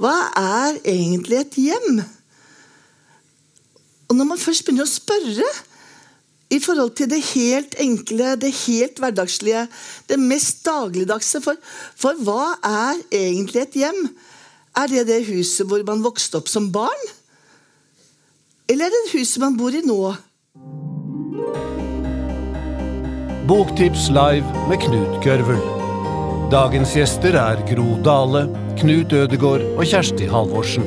Hva er egentlig et hjem? Og når man først begynner å spørre i forhold til det helt enkle, det helt hverdagslige, det mest dagligdagse For, for hva er egentlig et hjem? Er det det huset hvor man vokste opp som barn? Eller er det det huset man bor i nå? Boktips live med Knut Gørvel. Dagens gjester er Gro Dale, Knut Ødegård og Kjersti Halvorsen.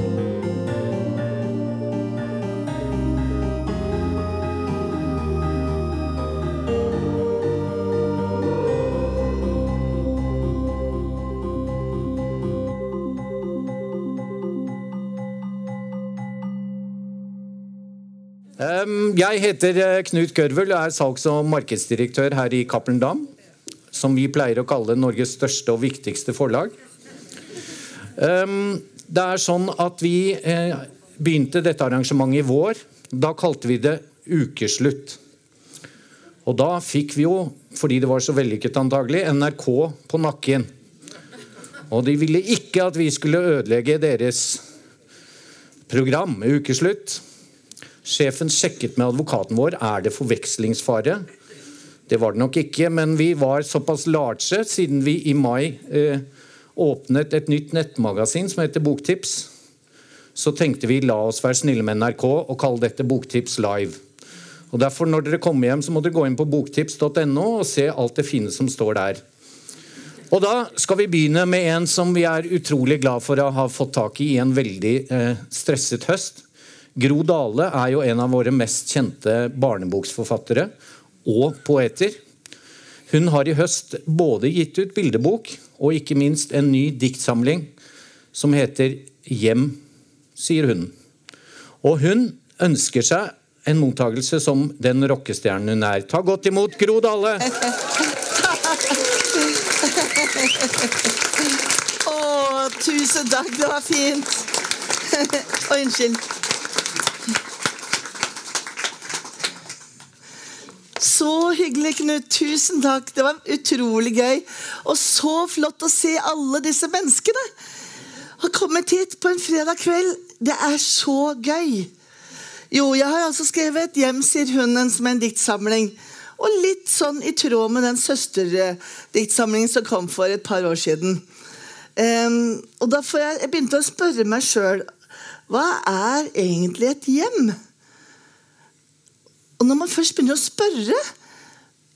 Jeg heter eh, Knut Gørvel og er salgs- og markedsdirektør her i Cappelen Dam. Som vi pleier å kalle Norges største og viktigste forlag. Um, Det er sånn at vi eh, begynte dette arrangementet i vår. Da kalte vi det Ukeslutt. Og da fikk vi jo, fordi det var så vellykket antagelig, NRK på nakken. Og de ville ikke at vi skulle ødelegge deres program Ukeslutt. Sjefen sjekket med advokaten vår er det forvekslingsfare. Det var det nok ikke, men vi var såpass large siden vi i mai eh, åpnet et nytt nettmagasin som heter Boktips. Så tenkte vi la oss være snille med NRK og kalle dette Boktips live. Og derfor Når dere kommer hjem, så må dere gå inn på boktips.no og se alt det fine som står der. Og Da skal vi begynne med en som vi er utrolig glad for å ha fått tak i i en veldig eh, stresset høst. Gro Dale er jo en av våre mest kjente barneboksforfattere og poeter. Hun har i høst både gitt ut bildebok og ikke minst en ny diktsamling som heter Hjem, sier hun. Og hun ønsker seg en mottagelse som den rockestjernen hun er. Ta godt imot Gro Dale! Å, tusen takk. Det var fint. Og unnskyld. Så hyggelig, Knut. Tusen takk. Det var utrolig gøy. Og så flott å se alle disse menneskene. Har kommet hit på en fredag kveld. Det er så gøy. Jo, jeg har altså skrevet 'Hjem, sier hunden' som en diktsamling. Og litt sånn i tråd med den søsterdiktsamlingen som kom for et par år siden. Um, og da får jeg, jeg begynte å spørre meg sjøl hva er egentlig et hjem? Og når man først begynner å spørre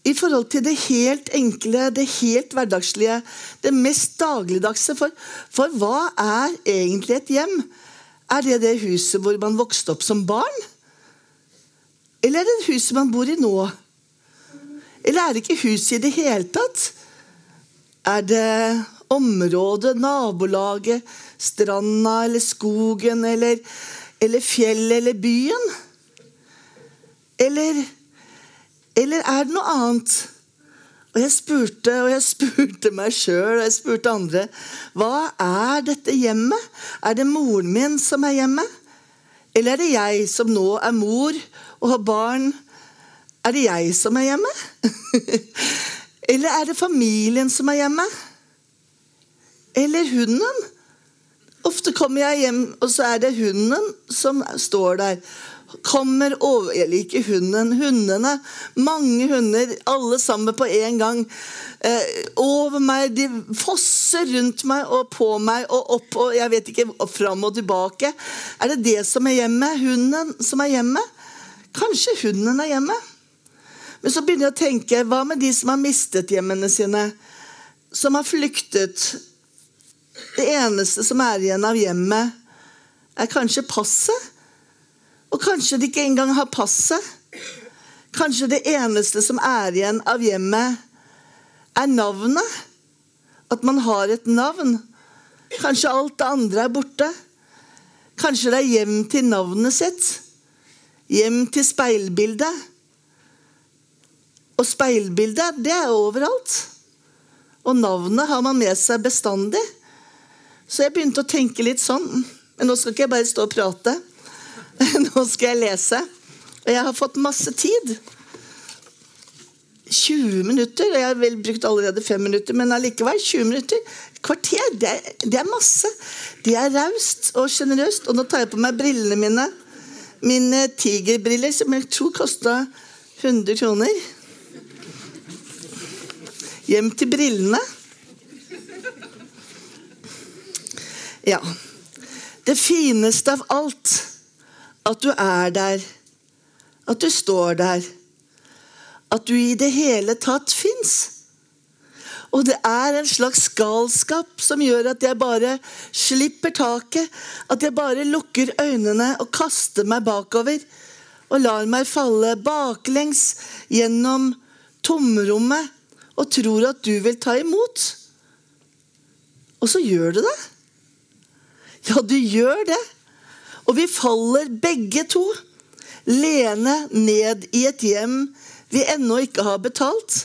i forhold til det helt enkle, det helt hverdagslige, det mest dagligdagse For, for hva er egentlig et hjem? Er det det huset hvor man vokste opp som barn? Eller er det det huset man bor i nå? Eller er det ikke huset i det hele tatt? Er det området, nabolaget, stranda eller skogen eller, eller fjellet eller byen? Eller, eller er det noe annet? Og jeg spurte og jeg spurte meg sjøl og jeg spurte andre. Hva er dette hjemmet? Er det moren min som er hjemmet? Eller er det jeg som nå er mor og har barn? Er det jeg som er hjemme? Eller er det familien som er hjemme? Eller hunden? Ofte kommer jeg hjem, og så er det hunden som står der. Kommer over Jeg liker hunden. Hundene. Mange hunder, alle sammen på en gang. Eh, over meg. De fosser rundt meg og på meg og opp og jeg vet ikke, og fram og tilbake. Er det det som er hjemmet? Hunden som er hjemmet? Kanskje hunden er hjemme? Men så begynner jeg å tenke, hva med de som har mistet hjemmene sine? Som har flyktet? Det eneste som er igjen av hjemmet, er kanskje passet? Og kanskje de ikke engang har passet? Kanskje det eneste som er igjen av hjemmet, er navnet? At man har et navn? Kanskje alt det andre er borte? Kanskje det er hjem til navnet sitt? Hjem til speilbildet? Og speilbildet, det er overalt. Og navnet har man med seg bestandig. Så jeg begynte å tenke litt sånn. Men nå skal ikke jeg bare stå og prate. Nå skal jeg lese. Og jeg har fått masse tid. 20 minutter. Jeg har vel brukt allerede 5 minutter, men allikevel 20 minutter. kvarter, det er, det er masse. Det er raust og sjenerøst. Og nå tar jeg på meg brillene mine. Mine tigerbriller, som jeg tror kosta 100 kroner. Hjem til brillene. Ja. Det fineste av alt, at du er der. At du står der. At du i det hele tatt fins. Og det er en slags galskap som gjør at jeg bare slipper taket. At jeg bare lukker øynene og kaster meg bakover. Og lar meg falle baklengs gjennom tomrommet og tror at du vil ta imot. Og så gjør du det. Ja, du gjør det. Og vi faller begge to, Lene ned i et hjem vi ennå ikke har betalt.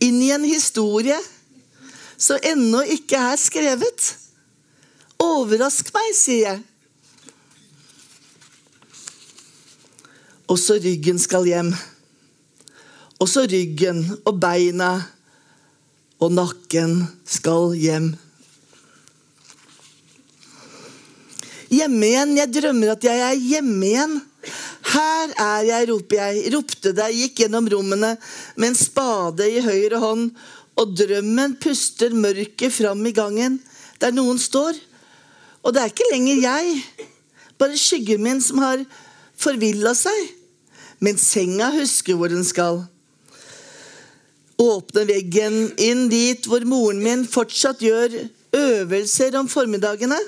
Inn i en historie som ennå ikke er skrevet. Overrask meg, sier jeg. Også ryggen skal hjem. Også ryggen og beina og nakken skal hjem. Hjemme igjen. Jeg drømmer at jeg er hjemme igjen. Her er jeg, roper jeg. Ropte deg, gikk gjennom rommene med en spade i høyre hånd, og drømmen puster mørket fram i gangen, der noen står. Og det er ikke lenger jeg, bare skyggen min som har forvilla seg. Men senga husker hvor den skal. Åpne veggen inn dit hvor moren min fortsatt gjør øvelser om formiddagene.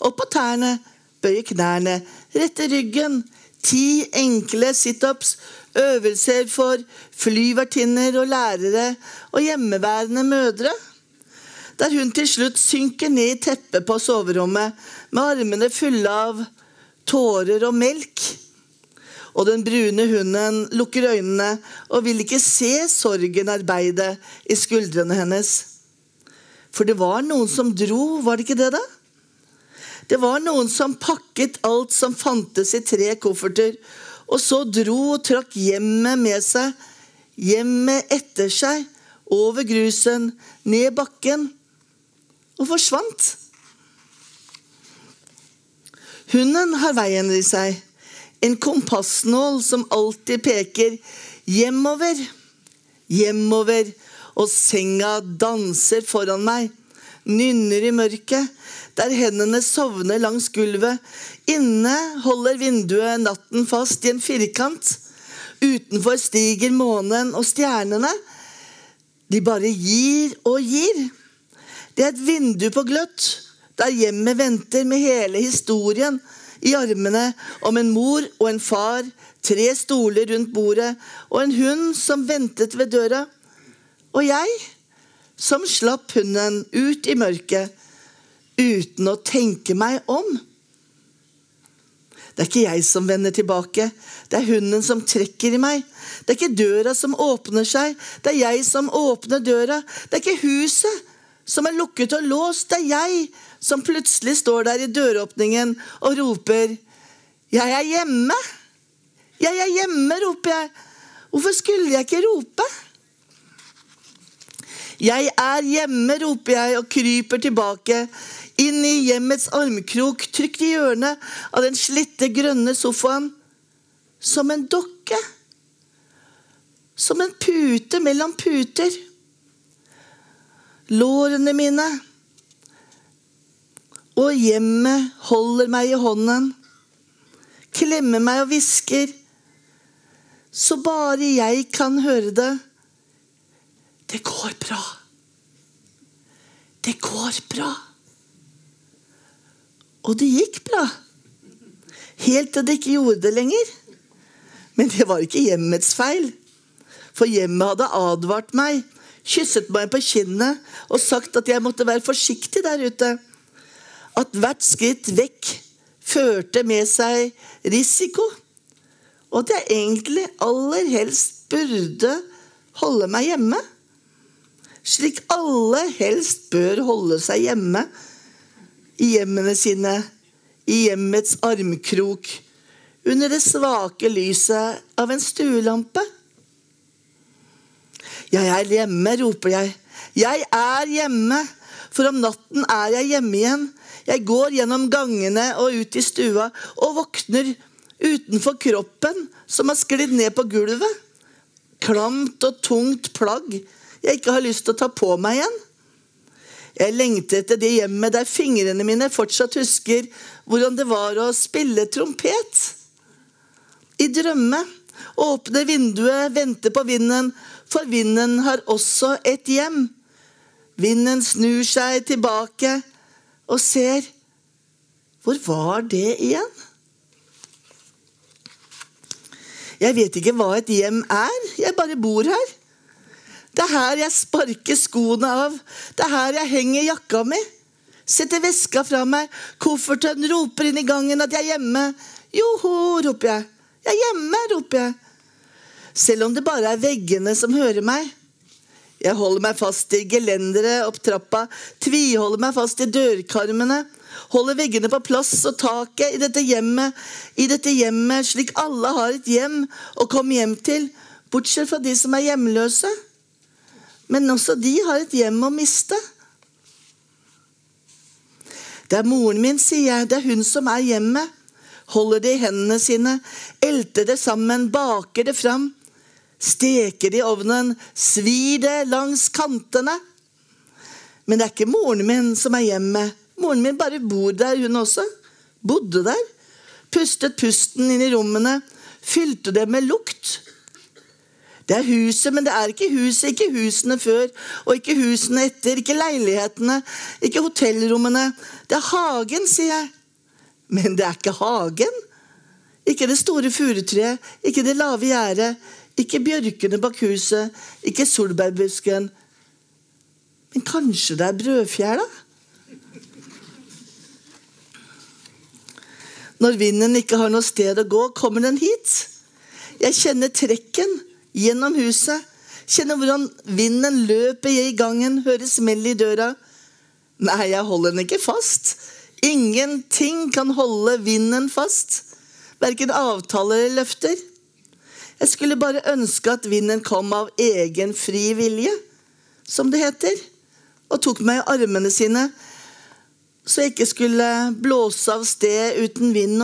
Opp på tærne, bøye knærne, rette ryggen. Ti enkle situps, øvelser for flyvertinner og lærere og hjemmeværende mødre. Der hun til slutt synker ned i teppet på soverommet med armene fulle av tårer og melk. Og den brune hunden lukker øynene og vil ikke se sorgen arbeide i skuldrene hennes. For det var noen som dro, var det ikke det, da? Det var noen som pakket alt som fantes i tre kofferter, og så dro og trakk hjemmet med seg, hjemmet etter seg, over grusen, ned bakken, og forsvant. Hunden har veien i seg, en kompassnål som alltid peker hjemover, hjemover, og senga danser foran meg, nynner i mørket, der hendene sovner langs gulvet. Inne holder vinduet natten fast i en firkant. Utenfor stiger månen og stjernene. De bare gir og gir. Det er et vindu på gløtt, der hjemmet venter med hele historien i armene om en mor og en far, tre stoler rundt bordet og en hund som ventet ved døra. Og jeg, som slapp hunden ut i mørket uten å tenke meg om. Det er ikke jeg som vender tilbake, det er hunden som trekker i meg. Det er ikke døra som åpner seg, det er jeg som åpner døra. Det er ikke huset som er lukket og låst, det er jeg som plutselig står der i døråpningen og roper 'Jeg er hjemme'. 'Jeg er hjemme', roper jeg. Hvorfor skulle jeg ikke rope? 'Jeg er hjemme', roper jeg og kryper tilbake inn i hjemmets armkrok, trykt i hjørnet av den slitte, grønne sofaen. Som en dokke. Som en pute mellom puter. Lårene mine og hjemmet holder meg i hånden. Klemmer meg og hvisker. Så bare jeg kan høre det. Det går bra. Det går bra. Og det gikk bra. Helt til det ikke gjorde det lenger. Men det var ikke hjemmets feil. For hjemmet hadde advart meg, kysset meg på kinnet og sagt at jeg måtte være forsiktig der ute. At hvert skritt vekk førte med seg risiko. Og at jeg egentlig aller helst burde holde meg hjemme. Slik alle helst bør holde seg hjemme i hjemmene sine, i hjemmets armkrok, under det svake lyset av en stuelampe. Jeg er hjemme, roper jeg. Jeg er hjemme, For om natten er jeg hjemme igjen. Jeg går gjennom gangene og ut i stua og våkner utenfor kroppen som har sklidd ned på gulvet. Klamt og tungt plagg jeg ikke har lyst til å ta på meg igjen. Jeg lengter etter det hjemmet der fingrene mine fortsatt husker hvordan det var å spille trompet. I drømme. Åpne vinduet, vente på vinden, for vinden har også et hjem. Vinden snur seg tilbake og ser Hvor var det igjen? Jeg vet ikke hva et hjem er. Jeg bare bor her. Det er her jeg sparker skoene av. Det er her jeg henger jakka mi. Setter veska fra meg. Kofferten roper inn i gangen at jeg er hjemme. Joho, roper jeg. Jeg er hjemme, roper jeg. Selv om det bare er veggene som hører meg. Jeg holder meg fast i gelenderet opp trappa, tviholder meg fast i dørkarmene. Holder veggene på plass og taket i dette hjemmet, i dette hjemmet slik alle har et hjem å komme hjem til, bortsett fra de som er hjemløse. Men også de har et hjem å miste. Det er moren min, sier jeg. Det er hun som er hjemmet. Holder det i hendene sine, elter det sammen, baker det fram. Steker det i ovnen, svir det langs kantene. Men det er ikke moren min som er hjemmet. Moren min bare bor der, hun også. Bodde der. Pustet pusten inn i rommene. Fylte det med lukt. Det er huset, men det er ikke huset. Ikke husene før og ikke husene etter. Ikke leilighetene, ikke hotellrommene. Det er hagen, sier jeg. Men det er ikke hagen. Ikke det store furutreet, ikke det lave gjerdet, ikke bjørkene bak huset, ikke solbærbusken. Men kanskje det er brødfjæra? Når vinden ikke har noe sted å gå, kommer den hit. Jeg kjenner trekken gjennom huset. Kjenner hvordan vinden løper i gangen, hører smell i døra. Nei, jeg holder den ikke fast. Ingenting kan holde vinden fast. Verken avtaler eller løfter. Jeg skulle bare ønske at vinden kom av egen fri vilje, som det heter, og tok meg i armene sine, så jeg ikke skulle blåse av sted uten vind,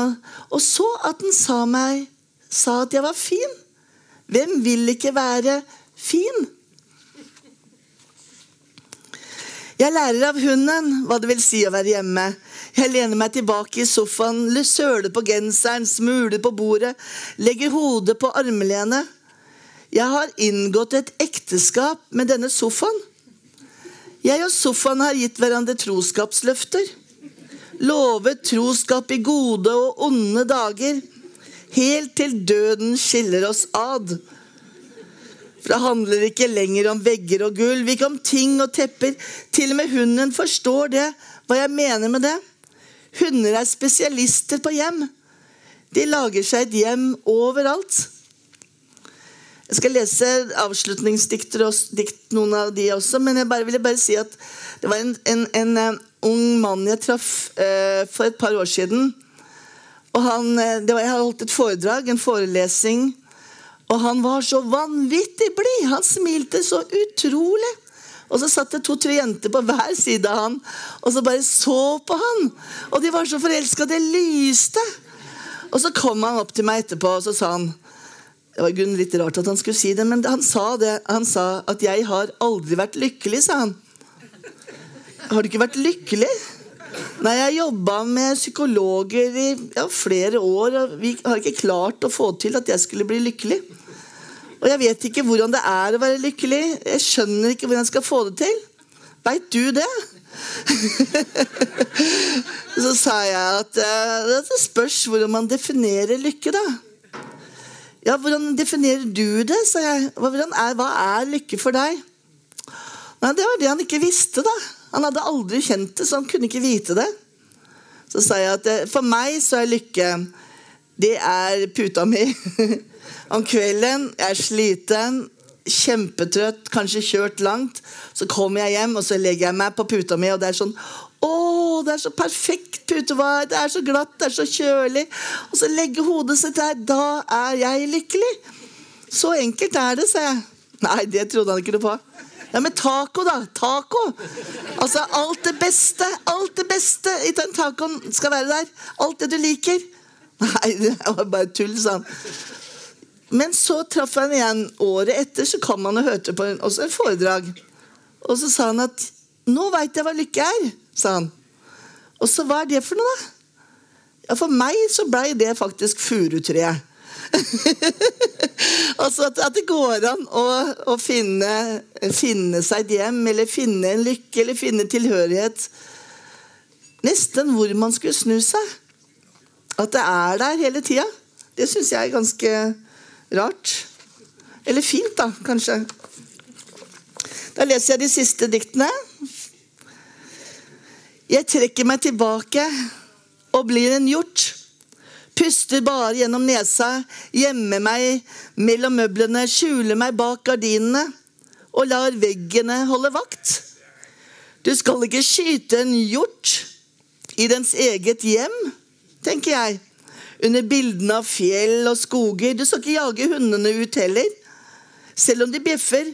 og så at den sa meg, sa at jeg var fin. Hvem vil ikke være fin? Jeg lærer av hunden hva det vil si å være hjemme. Jeg lener meg tilbake i sofaen, søler på genseren, smuler på bordet, legger hodet på armlenet. Jeg har inngått et ekteskap med denne sofaen. Jeg og sofaen har gitt hverandre troskapsløfter. Lovet troskap i gode og onde dager helt til døden skiller oss ad. For det handler ikke lenger om vegger og gulv, ikke om ting og tepper. Til og med hunden forstår det, hva jeg mener med det. Hunder er spesialister på hjem. De lager seg et hjem overalt. Jeg skal lese avslutningsdikter og dikt, noen av de også, men jeg bare, ville bare si at det var en, en, en uh, ung mann jeg traff uh, for et par år siden. Og han, uh, var, jeg holdt et foredrag, en forelesning, og han var så vanvittig blid. Han smilte så utrolig. Og så satt det to-tre jenter på hver side av han og så bare så på han. Og de var så forelska. Det lyste. Og så kom han opp til meg etterpå og så sa han Det var litt rart at han skulle si det, men han sa det. Han sa at 'jeg har aldri vært lykkelig', sa han. Har du ikke vært lykkelig? Nei, jeg jobba med psykologer i ja, flere år, og vi har ikke klart å få til at jeg skulle bli lykkelig. Og jeg vet ikke hvordan det er å være lykkelig. Jeg skjønner ikke hvordan jeg skal få det til. Veit du det? så sa jeg at uh, det spørs hvordan man definerer lykke, da. Ja, hvordan definerer du det? sa jeg. Er, hva er lykke for deg? Nei, Det var det han ikke visste, da. Han hadde aldri kjent det, så han kunne ikke vite det. Så sa jeg at uh, for meg så er lykke Det er puta mi. Om kvelden, jeg er sliten, kjempetrøtt, kanskje kjørt langt. Så kommer jeg hjem og så legger jeg meg på puta mi, og det er sånn Å, det er så perfekt putevar! Det er så glatt, det er så kjølig. Og så legger hodet sitt der. Da er jeg lykkelig. Så enkelt er det, sa jeg. Nei, det trodde han ikke noe på. Ja, men taco, da. Taco. Altså alt det beste. Alt det beste i den tacoen skal være der. Alt det du liker. Nei, det var bare tull, sa han. Men så traff han igjen året etter, så kom han og hørte på en, også en foredrag. Og så sa han at 'Nå veit jeg hva lykke er', sa han. Og så hva er det for noe, da? Ja, For meg så blei det faktisk furutreet. altså at, at, det går an å, å finne, finne, seg et hjem, eller finne en lykke, eller finne tilhørighet. Nesten hvor man skulle snu seg. At det er der hele tida. Det syns jeg er ganske rart. Eller fint, da, kanskje. Da leser jeg de siste diktene. Jeg trekker meg tilbake og blir en hjort. Puster bare gjennom nesa, gjemmer meg mellom møblene, skjuler meg bak gardinene og lar veggene holde vakt. Du skal ikke skyte en hjort i dens eget hjem, tenker jeg, under bildene av fjell og skoger. Du skal ikke jage hundene ut heller, selv om de bjeffer,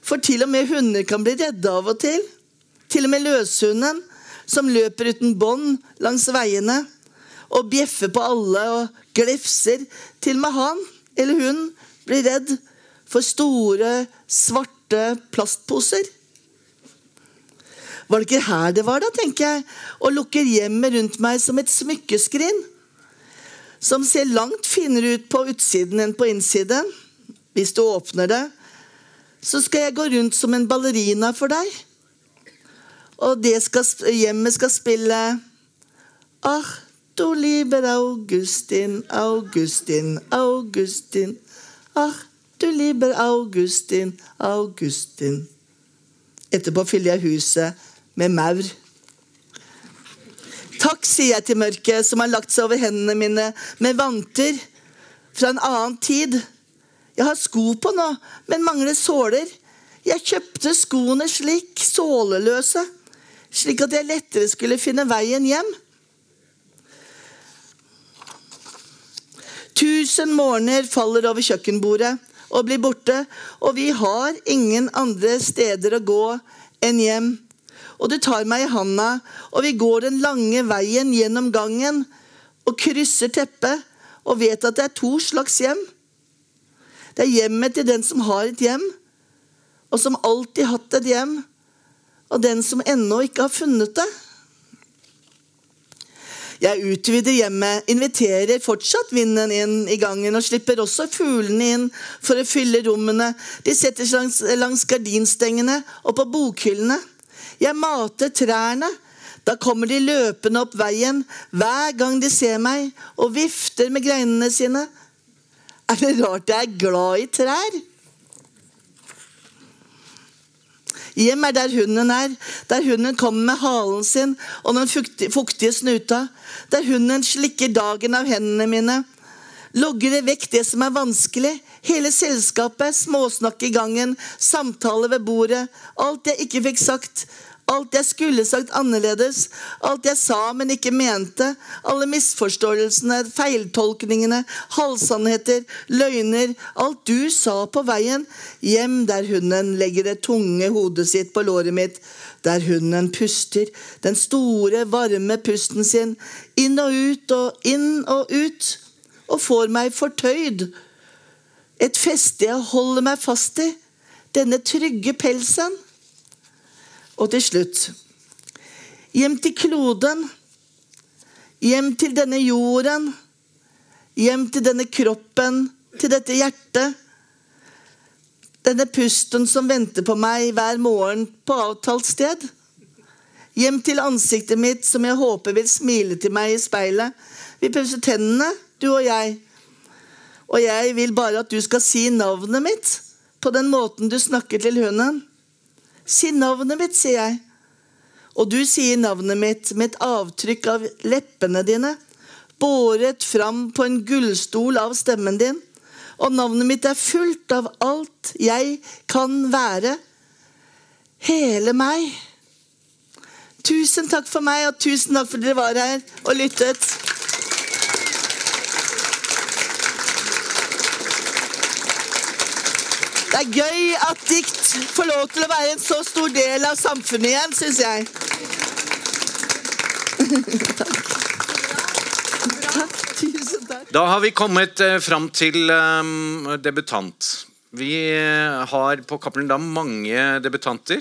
for til og med hunder kan bli redde av og til. Til og med løshunden, som løper uten bånd langs veiene og bjeffer på alle og glefser. Til og med han eller hun blir redd for store, svarte plastposer. Var det ikke her det var, da, tenker jeg, og lukker hjemmet rundt meg som et smykkeskrin, som ser langt finere ut på utsiden enn på innsiden. Hvis du åpner det, så skal jeg gå rundt som en ballerina for deg. Og det skal, hjemmet skal spille Ah, du lieber Augustin, Augustin, Augustin. Ah, du lieber Augustin, Augustin. Etterpå fyller jeg huset med maur. Takk, sier jeg til mørket, som har lagt seg over hendene mine med vanter fra en annen tid. Jeg har sko på nå, men mangler såler. Jeg kjøpte skoene slik, såleløse, slik at jeg lettere skulle finne veien hjem. Tusen morgener faller over kjøkkenbordet og blir borte, og vi har ingen andre steder å gå enn hjem. Og du tar meg i handa, og vi går den lange veien gjennom gangen og krysser teppet og vet at det er to slags hjem. Det er hjemmet til den som har et hjem, og som alltid hatt et hjem, og den som ennå ikke har funnet det. Jeg utvider hjemmet, inviterer fortsatt vinden inn i gangen og slipper også fuglene inn for å fylle rommene. De setter seg langs, langs gardinstengene og på bokhyllene. Jeg mater trærne. Da kommer de løpende opp veien hver gang de ser meg og vifter med greinene sine. Er det rart jeg er glad i trær? Hjem er der hunden er, der hunden kommer med halen sin og den fuktige, snuta, der hunden slikker dagen av hendene mine. Logger det vekk det som er vanskelig, hele selskapet, småsnakk i gangen, samtale ved bordet, alt jeg ikke fikk sagt, Alt jeg skulle sagt annerledes, alt jeg sa, men ikke mente, alle misforståelsene, feiltolkningene, halvsannheter, løgner, alt du sa på veien, hjem der hunden legger det tunge hodet sitt på låret mitt, der hunden puster, den store, varme pusten sin, inn og ut og inn og ut, og får meg fortøyd. Et feste jeg holder meg fast i, denne trygge pelsen. Og til slutt Hjem til kloden. Hjem til denne jorden. Hjem til denne kroppen, til dette hjertet. Denne pusten som venter på meg hver morgen på avtalt sted. Hjem til ansiktet mitt som jeg håper vil smile til meg i speilet. Vi pusser tennene, du og jeg. Og jeg vil bare at du skal si navnet mitt på den måten du snakker til hunden. Si navnet mitt, sier jeg. Og du sier navnet mitt med et avtrykk av leppene dine, båret fram på en gullstol av stemmen din. Og navnet mitt er fullt av alt jeg kan være. Hele meg. Tusen takk for meg, og tusen takk for at dere var her og lyttet. Det er gøy at dikt får lov til å være en så stor del av samfunnet igjen, syns jeg. Da har vi kommet eh, fram til eh, debutant. Vi eh, har på Cappelen Dam mange debutanter.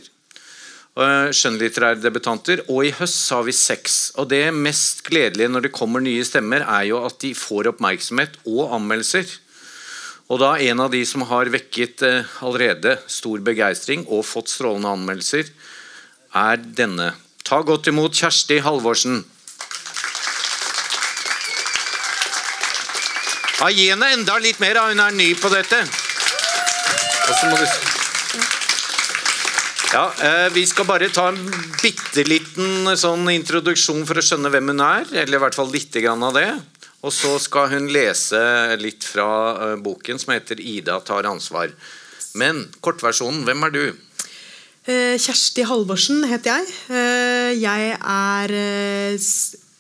eh, Skjønnlitterære debutanter. Og i høst har vi seks. Og det mest gledelige når det kommer nye stemmer, er jo at de får oppmerksomhet og anmeldelser. Og da en av de som har vekket eh, allerede stor begeistring og fått strålende anmeldelser, er denne. Ta godt imot Kjersti Halvorsen. Ja, Gi henne enda litt mer, hun er ny på dette. Ja, eh, Vi skal bare ta en bitte liten sånn introduksjon for å skjønne hvem hun er. Eller i hvert fall litt grann av det. Og så skal hun lese litt fra eh, boken som heter 'Ida tar ansvar'. Men kortversjonen, hvem er du? Eh, Kjersti Halvorsen heter jeg. Eh, Jeg er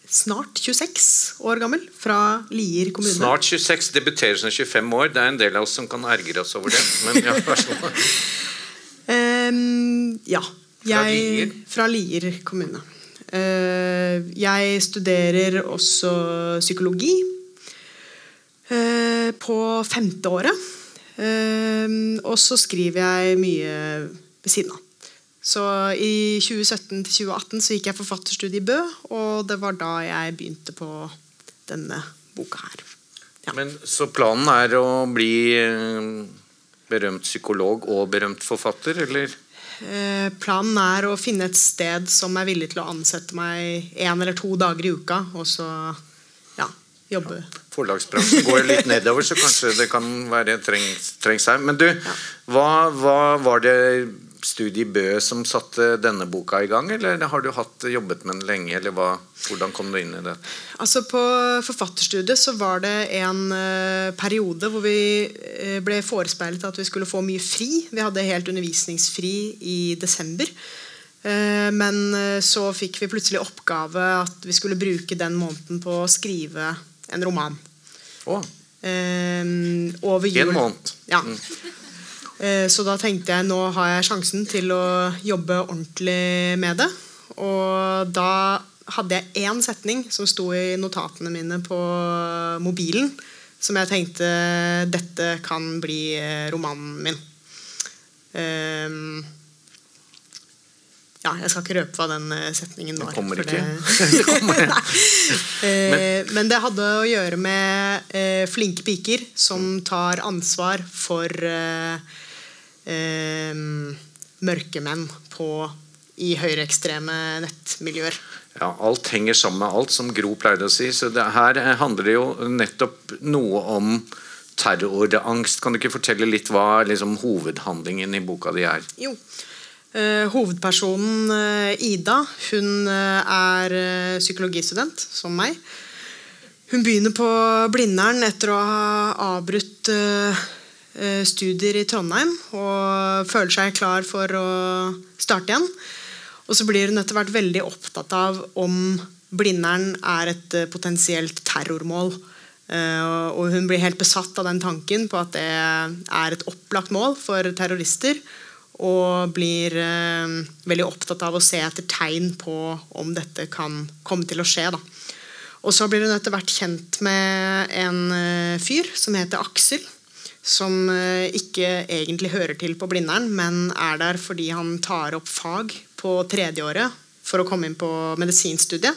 snart 26 år gammel, fra Lier kommune. Snart 26, debuterer som 25 år. Det er en del av oss som kan ergre oss over det. Men ja, vær så god. um, ja. Fra Jeg, Lier? Fra Lier kommune. Eh, jeg studerer også psykologi eh, på femte året. Ehm, og så skriver jeg mye ved siden av. Så i 2017 til 2018 så gikk jeg forfatterstudiet i Bø, og det var da jeg begynte på denne boka her. Ja. Men, så planen er å bli eh, berømt psykolog og berømt forfatter, eller? Eh, Planen er å finne et sted som er villig til å ansette meg én eller to dager i uka, og så ja, jobbe. Forlagsbransjen går litt nedover, så kanskje det kan være trengs, trengs her. Men du, hva, hva var det studiet i Bø som satte denne boka i gang, eller har du hatt, jobbet med den lenge, eller hva, hvordan kom du inn i det? Altså På forfatterstudiet så var det en uh, periode hvor vi uh, ble forespeilet at vi skulle få mye fri. Vi hadde helt undervisningsfri i desember. Uh, men så fikk vi plutselig oppgave at vi skulle bruke den måneden på å skrive en roman. Oh. Over jul. en måned. Ja. Eh, Så da tenkte jeg nå har jeg sjansen til å jobbe ordentlig med det. Og da hadde jeg én setning som sto i notatene mine på mobilen, som jeg tenkte dette kan bli eh, romanen min. Ehm, ja, jeg skal ikke røpe hva den eh, setningen var. Det kommer ikke. det-. Eh, Men det hadde å gjøre med eh, flinke piker som tar ansvar for eh, mørkemenn på, i høyreekstreme nettmiljøer. Ja, alt henger sammen med alt, som Gro pleide å si. Så det, her eh, handler det jo nettopp noe om terrorangst. Kan du ikke fortelle litt hva liksom, hovedhandlingen i boka di er? Jo. Eh, hovedpersonen eh, Ida hun er psykologistudent, som meg. Hun begynner på Blindern etter å ha avbrutt studier i Trondheim og føler seg klar for å starte igjen. Og så blir hun etter hvert veldig opptatt av om Blindern er et eh, potensielt terrormål. Eh, og hun blir helt besatt av den tanken på at det er et opplagt mål for terrorister. Og blir eh, veldig opptatt av å se etter tegn på om dette kan komme til å skje. Da. Og så blir hun etter hvert kjent med en eh, fyr som heter Aksel. Som eh, ikke egentlig hører til på Blindern, men er der fordi han tar opp fag på tredjeåret for å komme inn på medisinstudiet.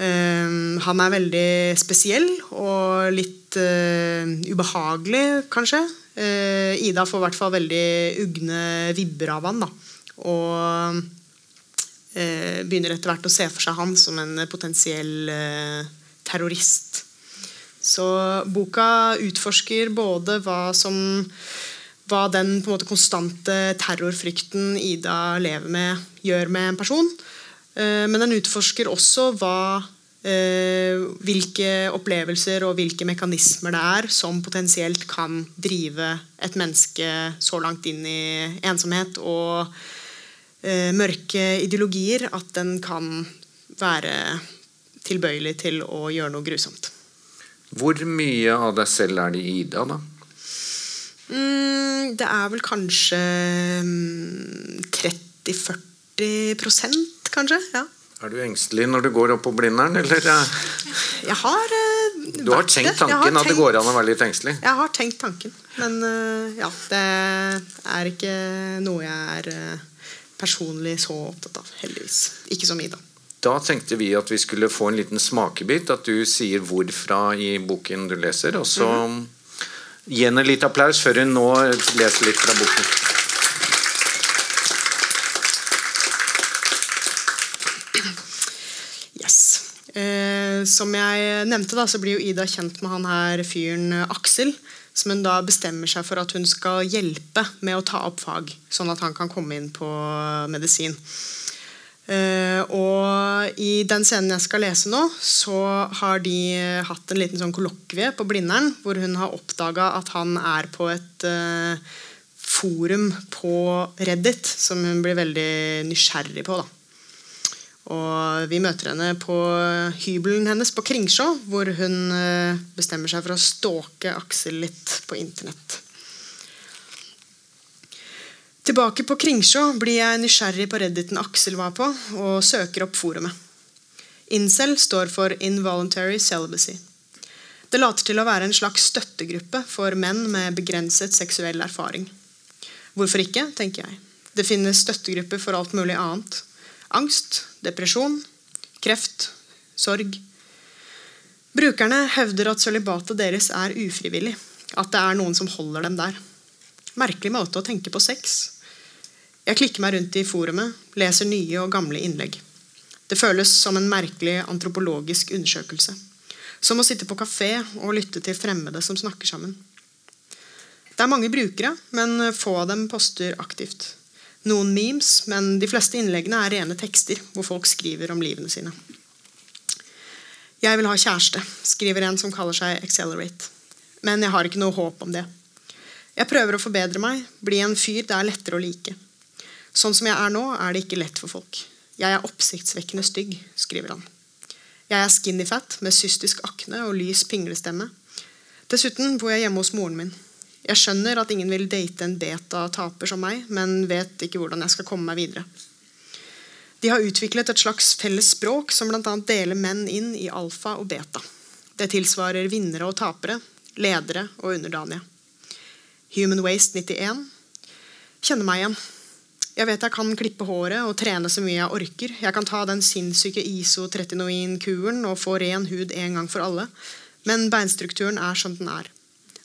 Eh, han er veldig spesiell og litt eh, ubehagelig, kanskje. Ida får i hvert fall veldig ugne vibber av han. Da. Og begynner etter hvert å se for seg han som en potensiell terrorist. Så boka utforsker både hva som hva den på en måte konstante terrorfrykten Ida lever med, gjør med en person. Eh, Men den utforsker også hva, eh, hvilke opplevelser og hvilke mekanismer det er som potensielt kan drive et menneske så langt inn i ensomhet og eh, mørke ideologier at den kan være tilbøyelig til å gjøre noe grusomt. Hvor mye av deg selv er det i Ida, da? Mm, Mm, det er vel kanskje mm, 30-40 kanskje. ja. Er du engstelig når du går opp på Blindern, eller? eh, Jeg har uh, Du har tenkt tanken har tanken at det går an å være litt engstelig? Jeg har tenkt tanken, men uh, ja, det er ikke noe jeg er uh, personlig så opptatt av. Heldigvis. Ikke som Ida. Da tenkte vi at vi skulle få en liten smakebit. At du sier hvorfra i boken du leser. Og så gi henne litt applaus før hun nå leser litt fra boken. Yes. Eh, som jeg nevnte, da, så blir jo Ida kjent med han her fyren eh, Aksel. Som hun da bestemmer seg for at hun skal hjelpe med å ta opp fag. Sånn at han kan komme inn på medisin. Eh, og i den scenen jeg skal lese nå, så har de hatt en liten sånn kollokvie på Blindern, hvor hun har oppdaga at han er på et uh, forum på Reddit som hun blir veldig nysgjerrig på. da. Og vi møter henne på hybelen hennes på Kringsjå, hvor hun uh, bestemmer seg for å stalke Aksel litt på internett. Tilbake på Kringsjå blir jeg nysgjerrig på redditen Aksel var på, og søker opp forumet. Incel står for Involuntary Celibacy. Det later til å være en slags støttegruppe for menn med begrenset seksuell erfaring. Hvorfor ikke, tenker jeg. Det finnes støttegrupper for alt mulig annet. Angst, depresjon, kreft, sorg. Brukerne hevder at sølibatet deres er ufrivillig. At det er noen som holder dem der. Merkelig måte å tenke på sex. Jeg klikker meg rundt i forumet, leser nye og gamle innlegg. Det føles som en merkelig antropologisk undersøkelse. Som å sitte på kafé og lytte til fremmede som snakker sammen. Det er mange brukere, men få av dem poster aktivt. Noen memes, men de fleste innleggene er rene tekster hvor folk skriver om livene sine. Jeg vil ha kjæreste, skriver en som kaller seg Accelerate. Men jeg har ikke noe håp om det. Jeg prøver å forbedre meg, bli en fyr det er lettere å like. Sånn som jeg er nå, er det ikke lett for folk. Jeg er oppsiktsvekkende stygg, skriver han. Jeg er skinny fat med cystisk akne og lys pinglestemme. Dessuten bor jeg hjemme hos moren min. Jeg skjønner at ingen vil date en beta-taper som meg, men vet ikke hvordan jeg skal komme meg videre. De har utviklet et slags felles språk som bl.a. deler menn inn i alfa og beta. Det tilsvarer vinnere og tapere, ledere og underdanige. Human Waste 91. Kjenner meg igjen. Jeg vet jeg kan klippe håret og trene så mye jeg orker. Jeg kan ta den sinnssyke isotretinoin-kuren og få ren hud en gang for alle. Men beinstrukturen er som den er.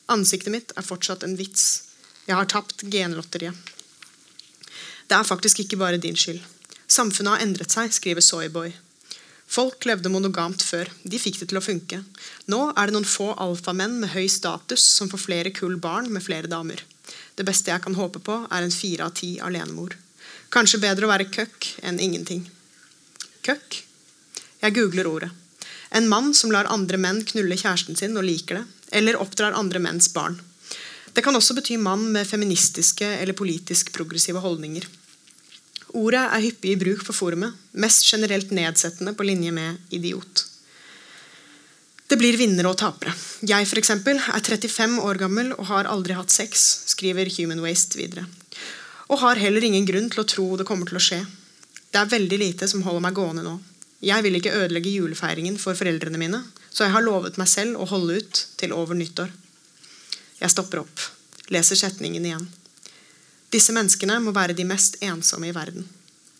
Ansiktet mitt er fortsatt en vits. Jeg har tapt genlotteriet. Det er faktisk ikke bare din skyld. Samfunnet har endret seg, skriver Soyboy. Folk levde monogamt før. De fikk det til å funke. Nå er det noen få alfamenn med høy status som får flere kull barn med flere damer. Det beste jeg kan håpe på, er en fire av ti alenemor. Kanskje bedre å være køkk enn ingenting. Køkk? Jeg googler ordet. En mann som lar andre menn knulle kjæresten sin og liker det, eller oppdrar andre menns barn. Det kan også bety mann med feministiske eller politisk progressive holdninger. Ordet er hyppig i bruk på forumet, mest generelt nedsettende på linje med idiot. Det blir vinnere og tapere. Jeg for eksempel, er 35 år gammel og har aldri hatt sex, skriver Human Waste videre. Og har heller ingen grunn til å tro det kommer til å skje. Det er veldig lite som holder meg gående nå. Jeg vil ikke ødelegge julefeiringen for foreldrene mine, så jeg har lovet meg selv å holde ut til over nyttår. Jeg stopper opp, leser setningen igjen. Disse menneskene må være de mest ensomme i verden.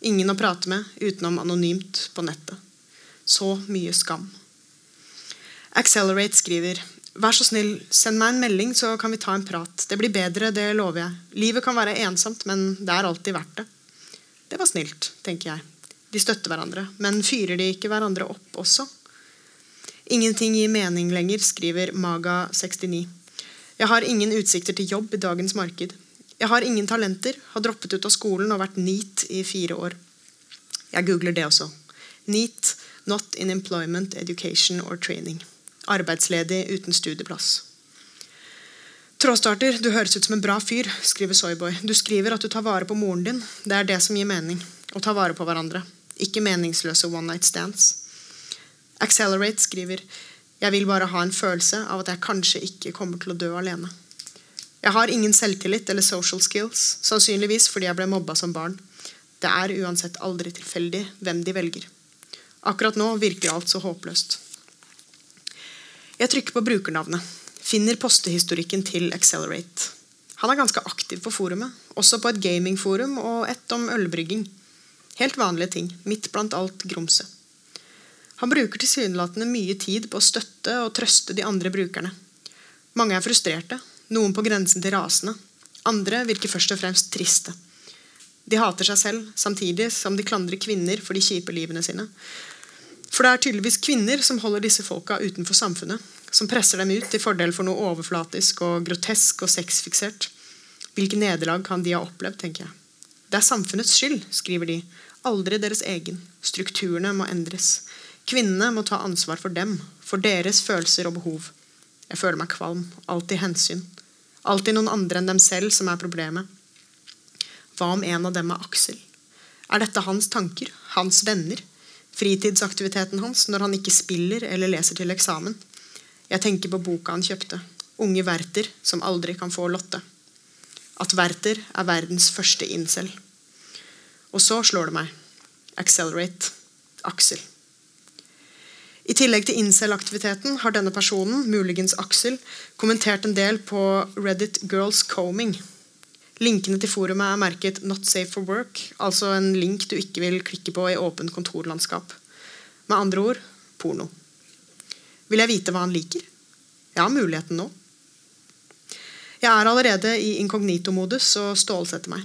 Ingen å prate med utenom anonymt på nettet. Så mye skam. Accelerate skriver Vær så snill, send meg en melding, så kan vi ta en prat. Det blir bedre, det lover jeg. Livet kan være ensomt, men det er alltid verdt det. Det var snilt, tenker jeg. De støtter hverandre, men fyrer de ikke hverandre opp også? Ingenting gir mening lenger, skriver Maga69. Jeg har ingen utsikter til jobb i dagens marked. Jeg har ingen talenter, har droppet ut av skolen og vært NEAT i fire år. Jeg googler det også. NEAT, Not in Employment, Education or Training. Arbeidsledig uten studieplass. Trådstarter, du høres ut som en bra fyr, skriver Soyboy. Du skriver at du tar vare på moren din. Det er det som gir mening. Å ta vare på hverandre. Ikke meningsløse one night stands. Accelerate skriver Jeg vil bare ha en følelse av at jeg kanskje ikke kommer til å dø alene. Jeg har ingen selvtillit eller social skills, sannsynligvis fordi jeg ble mobba som barn. Det er uansett aldri tilfeldig hvem de velger. Akkurat nå virker alt så håpløst. Jeg trykker på brukernavnet. Finner postehistorikken til Accelerate. Han er ganske aktiv på forumet, også på et gamingforum og et om ølbrygging. Helt vanlige ting, midt blant alt grumset. Han bruker tilsynelatende mye tid på å støtte og trøste de andre brukerne. Mange er frustrerte, noen på grensen til rasende. Andre virker først og fremst triste. De hater seg selv, samtidig som de klandrer kvinner for de kjipe livene sine. For det er tydeligvis kvinner som holder disse folka utenfor samfunnet. Som presser dem ut til fordel for noe overflatisk og grotesk og sexfiksert. Hvilke nederlag kan de ha opplevd, tenker jeg. Det er samfunnets skyld, skriver de. Aldri deres egen. Strukturene må endres. Kvinnene må ta ansvar for dem, for deres følelser og behov. Jeg føler meg kvalm. Alltid hensyn. Alltid noen andre enn dem selv som er problemet. Hva om en av dem er Aksel? Er dette hans tanker? Hans venner? Fritidsaktiviteten hans når han ikke spiller eller leser til eksamen? Jeg tenker på boka han kjøpte. Unge Werther som aldri kan få Lotte. At Werther er verdens første incel. Og så slår det meg. Accelerate. Aksel. I tillegg til incel-aktiviteten har denne personen, muligens Aksel, kommentert en del på Reddit Girls Combing. Linkene til forumet er merket 'Not safe for work', altså en link du ikke vil klikke på i åpent kontorlandskap. Med andre ord porno. Vil jeg vite hva han liker? Jeg har muligheten nå. Jeg er allerede i inkognito-modus og stålsetter meg.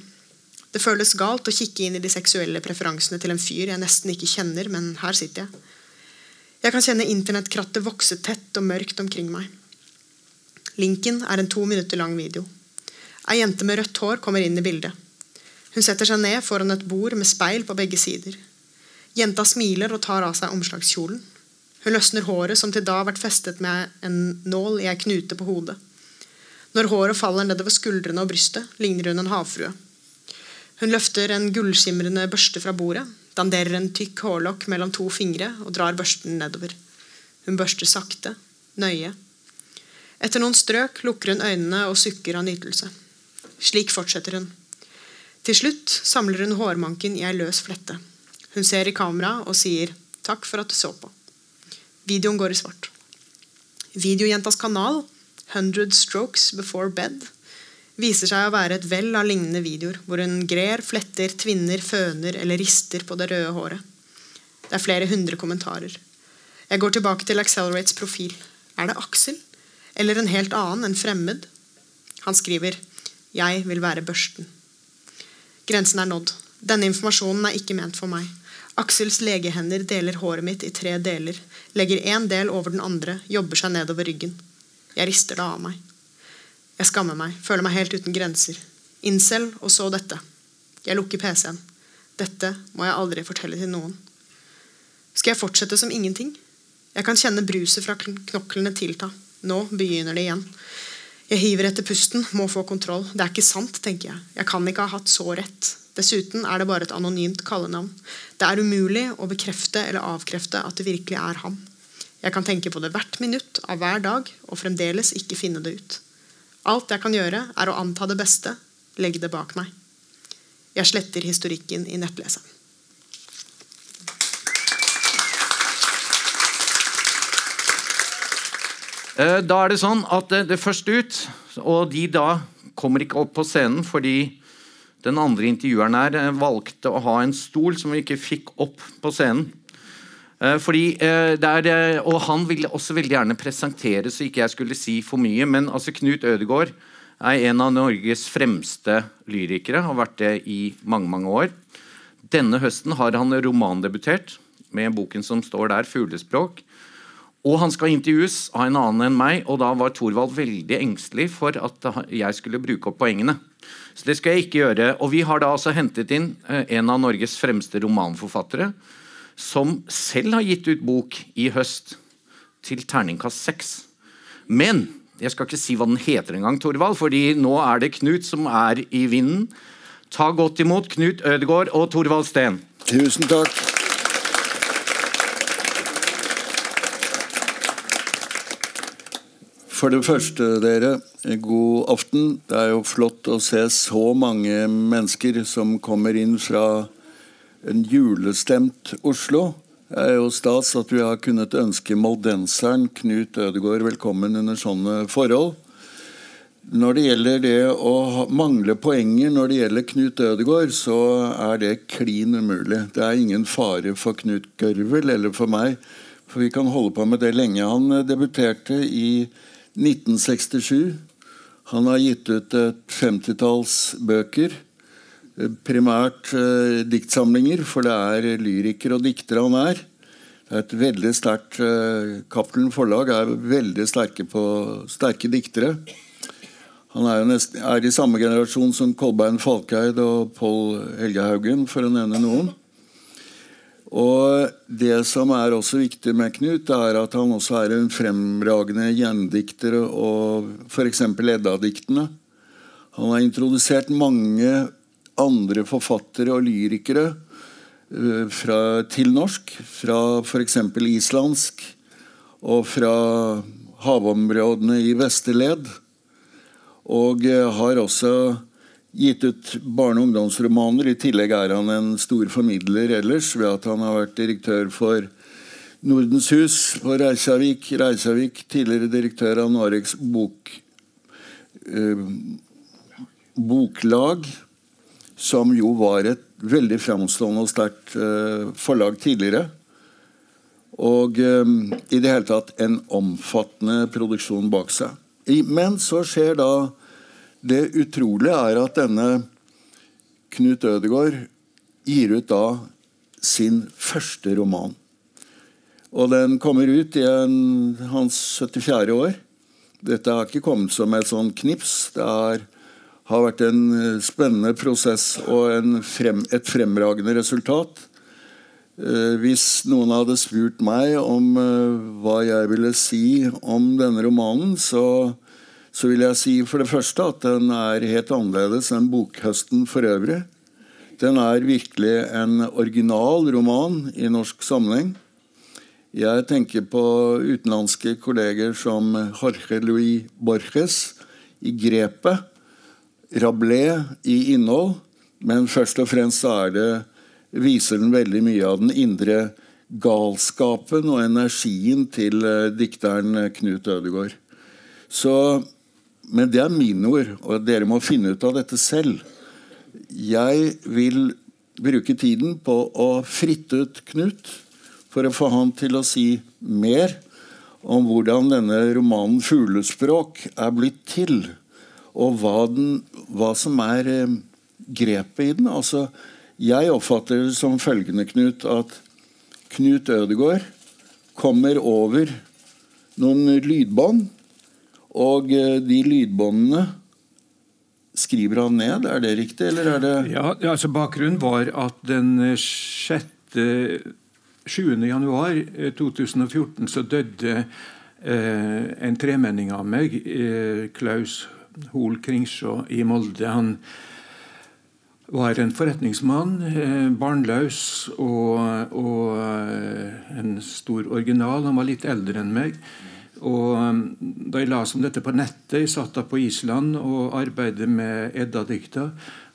Det føles galt å kikke inn i de seksuelle preferansene til en fyr jeg nesten ikke kjenner, men her sitter jeg. Jeg kan kjenne internettkrattet vokse tett og mørkt omkring meg. Linken er en to minutter lang video. Ei jente med rødt hår kommer inn i bildet. Hun setter seg ned foran et bord med speil på begge sider. Jenta smiler og tar av seg omslagskjolen. Hun løsner håret som til da har vært festet med en nål i ei knute på hodet. Når håret faller nedover skuldrene og brystet, ligner hun en havfrue. Hun løfter en gullskimrende børste fra bordet, danderer en tykk hårlokk mellom to fingre og drar børsten nedover. Hun børster sakte, nøye. Etter noen strøk lukker hun øynene og sukker av nytelse. Slik fortsetter hun. Til slutt samler hun hårmanken i ei løs flette. Hun ser i kamera og sier 'takk for at du så på'. Videoen går i svart. Videojentas kanal, 100 Strokes Before Bed, viser seg å være et vell av lignende videoer, hvor hun grer, fletter, tvinner, føner eller rister på det røde håret. Det er flere hundre kommentarer. Jeg går tilbake til Accelerates profil. Er det Aksel? Eller en helt annen, en fremmed? Han skriver 'Jeg vil være børsten'. Grensen er nådd. Denne informasjonen er ikke ment for meg. Aksels legehender deler håret mitt i tre deler, legger én del over den andre, jobber seg nedover ryggen. Jeg rister det av meg. Jeg skammer meg, føler meg helt uten grenser. Incel, og så dette. Jeg lukker PC-en. Dette må jeg aldri fortelle til noen. Skal jeg fortsette som ingenting? Jeg kan kjenne bruset fra knoklene tilta. Nå begynner det igjen. Jeg hiver etter pusten, må få kontroll. Det er ikke sant, tenker jeg. Jeg kan ikke ha hatt så rett. Dessuten er det bare et anonymt kallenavn. Det er umulig å bekrefte eller avkrefte at det virkelig er han. Jeg kan tenke på det hvert minutt av hver dag og fremdeles ikke finne det ut. Alt jeg kan gjøre, er å anta det beste, legge det bak meg. Jeg sletter historikken i nettleseren. Eh, da er det sånn at det, det først ut, og de da kommer ikke opp på scenen fordi den andre intervjueren her eh, valgte å ha en stol som vi ikke fikk opp på scenen. Eh, fordi eh, er, eh, og Han ville også veldig gjerne presentere, så ikke jeg skulle si for mye. Men altså Knut Ødegaard er en av Norges fremste lyrikere. Har vært det i mange mange år. Denne høsten har han romandebutert med boken som står der, 'Fuglespråk'. Og han skal intervjues av en annen enn meg, og da var Thorvald veldig engstelig for at jeg skulle bruke opp poengene. Så det skal jeg ikke gjøre. Og vi har da altså hentet inn en av Norges fremste romanforfattere som selv har gitt ut bok i høst til terningkast seks. Men jeg skal ikke si hva den heter engang, Torvald, fordi nå er det Knut som er i vinden. Ta godt imot Knut Ødegaard og Torvald Steen. Tusen takk. For det første, dere, god aften. Det er jo flott å se så mange mennesker som kommer inn fra en julestemt Oslo. Det er jo stas at vi har kunnet ønske moldenseren Knut Ødegaard velkommen under sånne forhold. Når det gjelder det å mangle poenger når det gjelder Knut Ødegaard, så er det klin umulig. Det er ingen fare for Knut Gørvel eller for meg, for vi kan holde på med det lenge. Han debuterte i 1967. Han har gitt ut et femtitalls bøker. Eh, primært eh, diktsamlinger, for det er lyriker og diktere han er. Det er et veldig sterkt eh, Cappelen Forlag er veldig sterke på sterke diktere. Han er, nesten, er i samme generasjon som Kolbein Falkeid og Pål Helge Haugen, for å nevne noen. Og Det som er også viktig med Knut, er at han også er en fremragende gjendikter og f.eks. Edda-diktene. Han har introdusert mange andre forfattere og lyrikere uh, fra, til norsk, fra f.eks. islandsk og fra havområdene i Vesterled. Og eh, har også gitt ut barne- og ungdomsromaner. I tillegg er han en stor formidler ellers ved at han har vært direktør for Nordens Hus på Reisavik. Reisavik, tidligere direktør av Noregs bok, eh, boklag, som jo var et veldig framstående og sterkt eh, forlag tidligere. Og eh, i det hele tatt en omfattende produksjon bak seg. Men så skjer da det utrolige er at denne Knut Ødegaard gir ut da sin første roman. Og den kommer ut i en, hans 74. år. Dette har ikke kommet som et sånn knips. Det er, har vært en spennende prosess og frem, et fremragende resultat. Eh, hvis noen hadde spurt meg om eh, hva jeg ville si om denne romanen, så så vil jeg si for det første at den er helt annerledes enn bokhøsten for øvrig. Den er virkelig en original roman i norsk sammenheng. Jeg tenker på utenlandske kolleger som Jorge Luis Borges i grepet, Rabelais i innhold, men først og fremst det, viser den veldig mye av den indre galskapen og energien til eh, dikteren Knut Ødegaard. Så men det er mine ord, og dere må finne ut av dette selv. Jeg vil bruke tiden på å fritte ut Knut for å få han til å si mer om hvordan denne romanen 'Fuglespråk' er blitt til, og hva, den, hva som er eh, grepet i den. Altså, jeg oppfatter det som følgende, Knut, at Knut Ødegaard kommer over noen lydbånd og eh, de lydbåndene skriver han ned, er det riktig? eller er det Ja, altså Bakgrunnen var at den 6. 7. januar 2014 så døde eh, en tremenning av meg, eh, Klaus Hol Kringsjå i Molde. Han var en forretningsmann, eh, barnløs og, og eh, en stor original. Han var litt eldre enn meg. Og um, Da jeg leste om dette på nettet, jeg satt da på Island og arbeidet med Edda-dikta,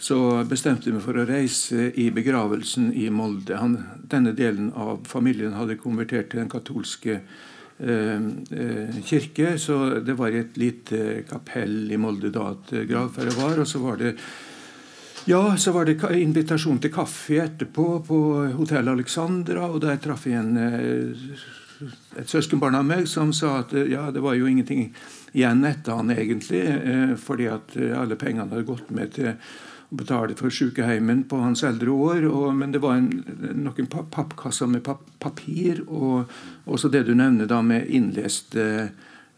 så bestemte jeg meg for å reise i begravelsen i Molde. Han, denne delen av familien hadde konvertert til den katolske eh, kirke, så det var et lite kapell i Molde da at jeg var. Og så var det ja, så var det invitasjon til kaffe etterpå på Hotell Alexandra, og der traff jeg en eh, et søskenbarn av meg som sa at eh, ja, det var jo ingenting igjen etter han egentlig, eh, fordi at eh, alle pengene hadde gått med til betale for sykeheimen på hans eldre år. Og, men det var en, noen pappkasser med papir, og også det du nevner da med innlest eh,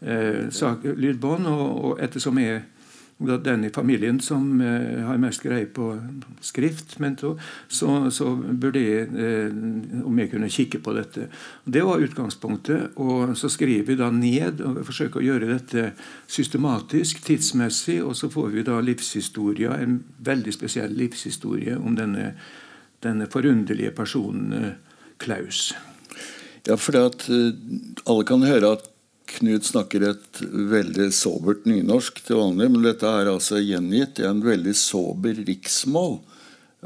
lydbånd. Og, og ettersom jeg den i familien som eh, har mest greie på skrift, men så, så, burde jeg, eh, om jeg kunne kikke på dette. Det var utgangspunktet. og Så skriver vi da ned og forsøker å gjøre dette systematisk, tidsmessig, og så får vi da livshistorie, en veldig spesiell livshistorie om denne, denne forunderlige personen eh, Klaus. Ja, for at alle kan høre at Knut snakker et veldig sobert nynorsk til vanlig, men dette er altså gjengitt i en veldig sober riksmål.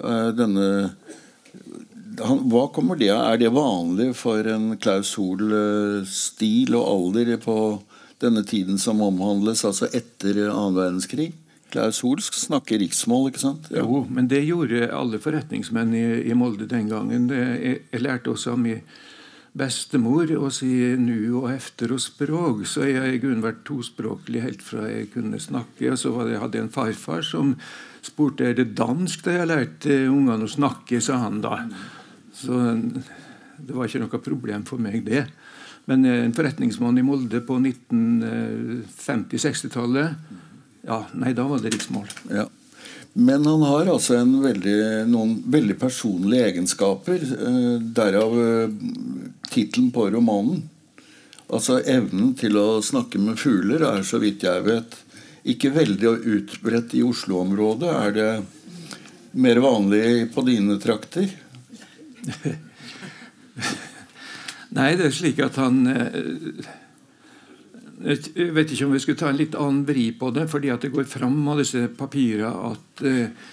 Eh, denne han, hva kommer det av? Er det vanlig for en Klaus Hoel-stil og alder på denne tiden som omhandles, altså etter annen verdenskrig? Klaus Hoel snakker riksmål, ikke sant? Ja. Jo, men det gjorde alle forretningsmenn i, i Molde den gangen. Det, jeg, jeg, lærte også av min bestemor og si nu og efter og språk, så jeg grunnen vært tospråklig helt fra jeg kunne snakke. Og så hadde jeg en farfar som spurte er det dansk da jeg lærte ungene å snakke, sa han da. Så det var ikke noe problem for meg, det. Men eh, en forretningsmann i Molde på 1950-60-tallet ja, Nei, da var det riksmål. Ja. Men han har altså veldig, noen veldig personlige egenskaper. Eh, derav eh, tittelen på romanen. Altså Evnen til å snakke med fugler er, så vidt jeg vet, ikke veldig utbredt i Oslo-området. Er det mer vanlig på dine trakter? Nei, det er slik at han eh, Jeg vet ikke om vi skulle ta en litt annen vri på det, fordi at det går fram av disse papirene at, eh,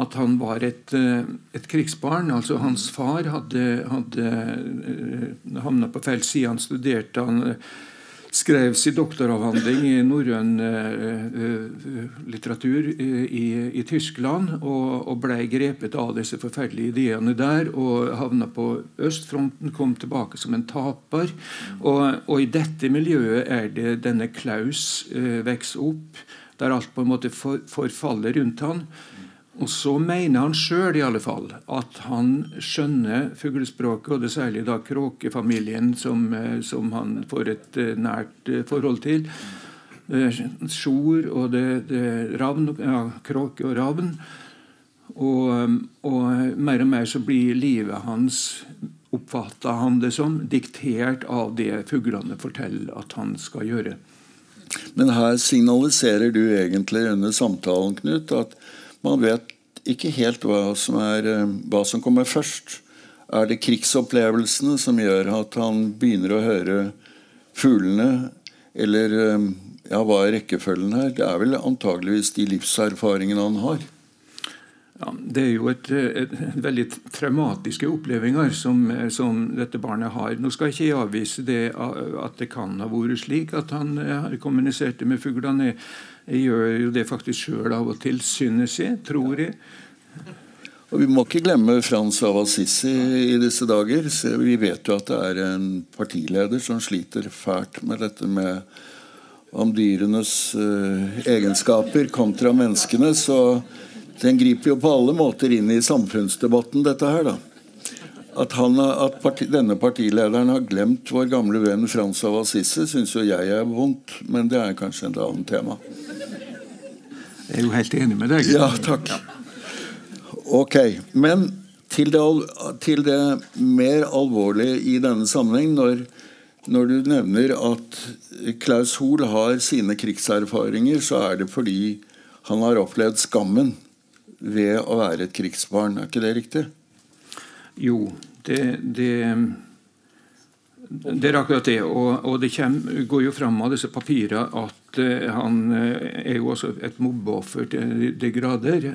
at han var et, eh, et, krigsbarn. altså Hans far hadde, hadde havna på feil side. Han studerte han skrev sin doktoravhandling i norrøn uh, litteratur i, i, Tyskland og, og ble grepet av disse forferdelige ideene der og havna på østfronten, kom tilbake som en taper. Og, og i dette miljøet er det denne Klaus vokser opp, der alt på en måte forfaller rundt han. Og så mener han sjøl at han skjønner fuglespråket, og det særlig da kråkefamilien som, eh, som han får et eh, nært eh, forhold til. Sjor og det, det ravn, ja, kråke og ravn. Og, og, mer og mer så blir livet hans, oppfatta han det som, diktert av det fuglene forteller at han skal gjøre. Men her signaliserer du egentlig under samtalen, Knut, at man vet ikke helt hva som, er, eh, hva som kommer først. Er det krigsopplevelsene som gjør at han begynner å høre fuglene? Eller eh, ja, hva er rekkefølgen her? Det er vel antageligvis de livserfaringene han har. Ja, det er jo et, et, veldig traumatiske opplevelser som, som, dette barnet har. Nå skal jeg ikke avvise det at det kan ha vært slik at han kommuniserte med fuglene. Jeg gjør jo det faktisk sjøl av og til, synes jeg, tror jeg. Og Vi må ikke glemme Frans av Assisi i disse dager. Vi vet jo at det er en partileder som sliter fælt med dette med om dyrenes uh, egenskaper kontra menneskene. Så den griper jo på alle måter inn i samfunnsdebatten, dette her. da. At, han, at parti, denne partilederen har glemt vår gamle venn Frans av Assisi, syns jo jeg er vondt, men det er kanskje et annet tema. Jeg er jo helt enig med deg. Ja, takk. Ok, Men til det, til det mer alvorlige i denne sammenheng, når, når, du nevner at Klaus Hoel har sine krigserfaringer, så er det fordi han har opplevd skammen ved å være et krigsbarn. Er ikke det riktig? Jo, det, det det er akkurat det. Og, og det kommer, går jo fram av disse papirene at han uh, er jo også et mobbeoffer til de grader.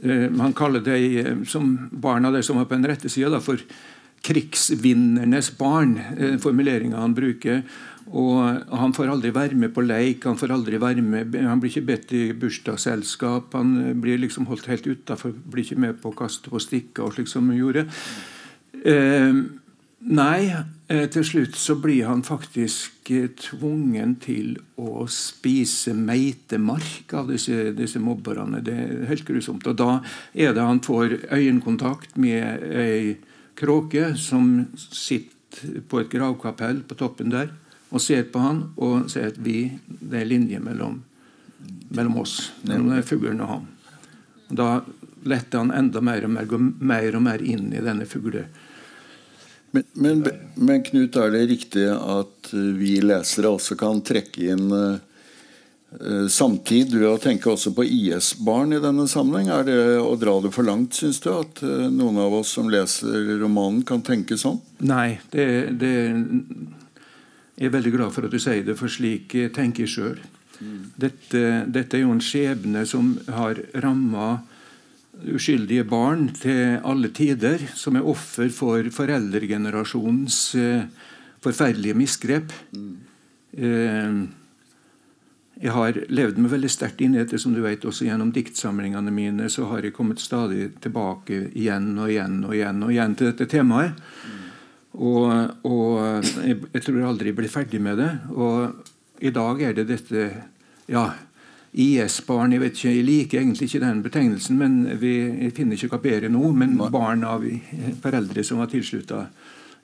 Man han kaller det som barna der som er på den rette sida, for krigsvinnernes barn. formuleringa han bruker. Og Han får aldri være med på leik, han får aldri være med, han blir ikke bedt i bursdagsselskap. Han blir liksom holdt helt utafor, blir ikke med på å kaste på stikker og slik som han gjorde. Eh, Nei, eh, til slutt så blir han faktisk eh, tvungen til å spise meitemark av disse, disse mobberne. Det er helt grusomt. Og da er det han får øyekontakt med ei kråke som sitter på et gravkapell på toppen der og ser på han og sier at vi, det er linje mellom, mellom oss, mellom fuglen og han. Da letter han enda mer og mer, mer og mer inn i denne fuglen men, men, men, Knut, er det riktig at eh, vi lesere også kan trekke inn uh, samtid ved å tenke også på IS-barn i denne sammenheng? Er det å dra det for langt, syns du? At uh, noen av oss som leser romanen, kan tenke sånn? Nei, det, det Jeg er veldig glad for at du sier det, for slik tenker jeg sjøl. Dette, dette, er jo en skjebne som har ramma uskyldige barn til alle tider, som er offer for foreldregenerasjonens eh, forferdelige misgrep. Mm. Eh, jeg har levd meg veldig sterkt inn i dette, som du vet, også gjennom diktsamlingene mine. Så har jeg kommet stadig tilbake igjen og igjen og igjen og igjen til dette temaet. Mm. Og, og jeg, jeg, tror jeg blir ferdig med det. Og i dag er det dette ja, IS-barn Jeg vet ikke, jeg liker egentlig ikke den betegnelsen, men vi jeg finner ikke hva bedre nå. Men barn av foreldre som var tilslutta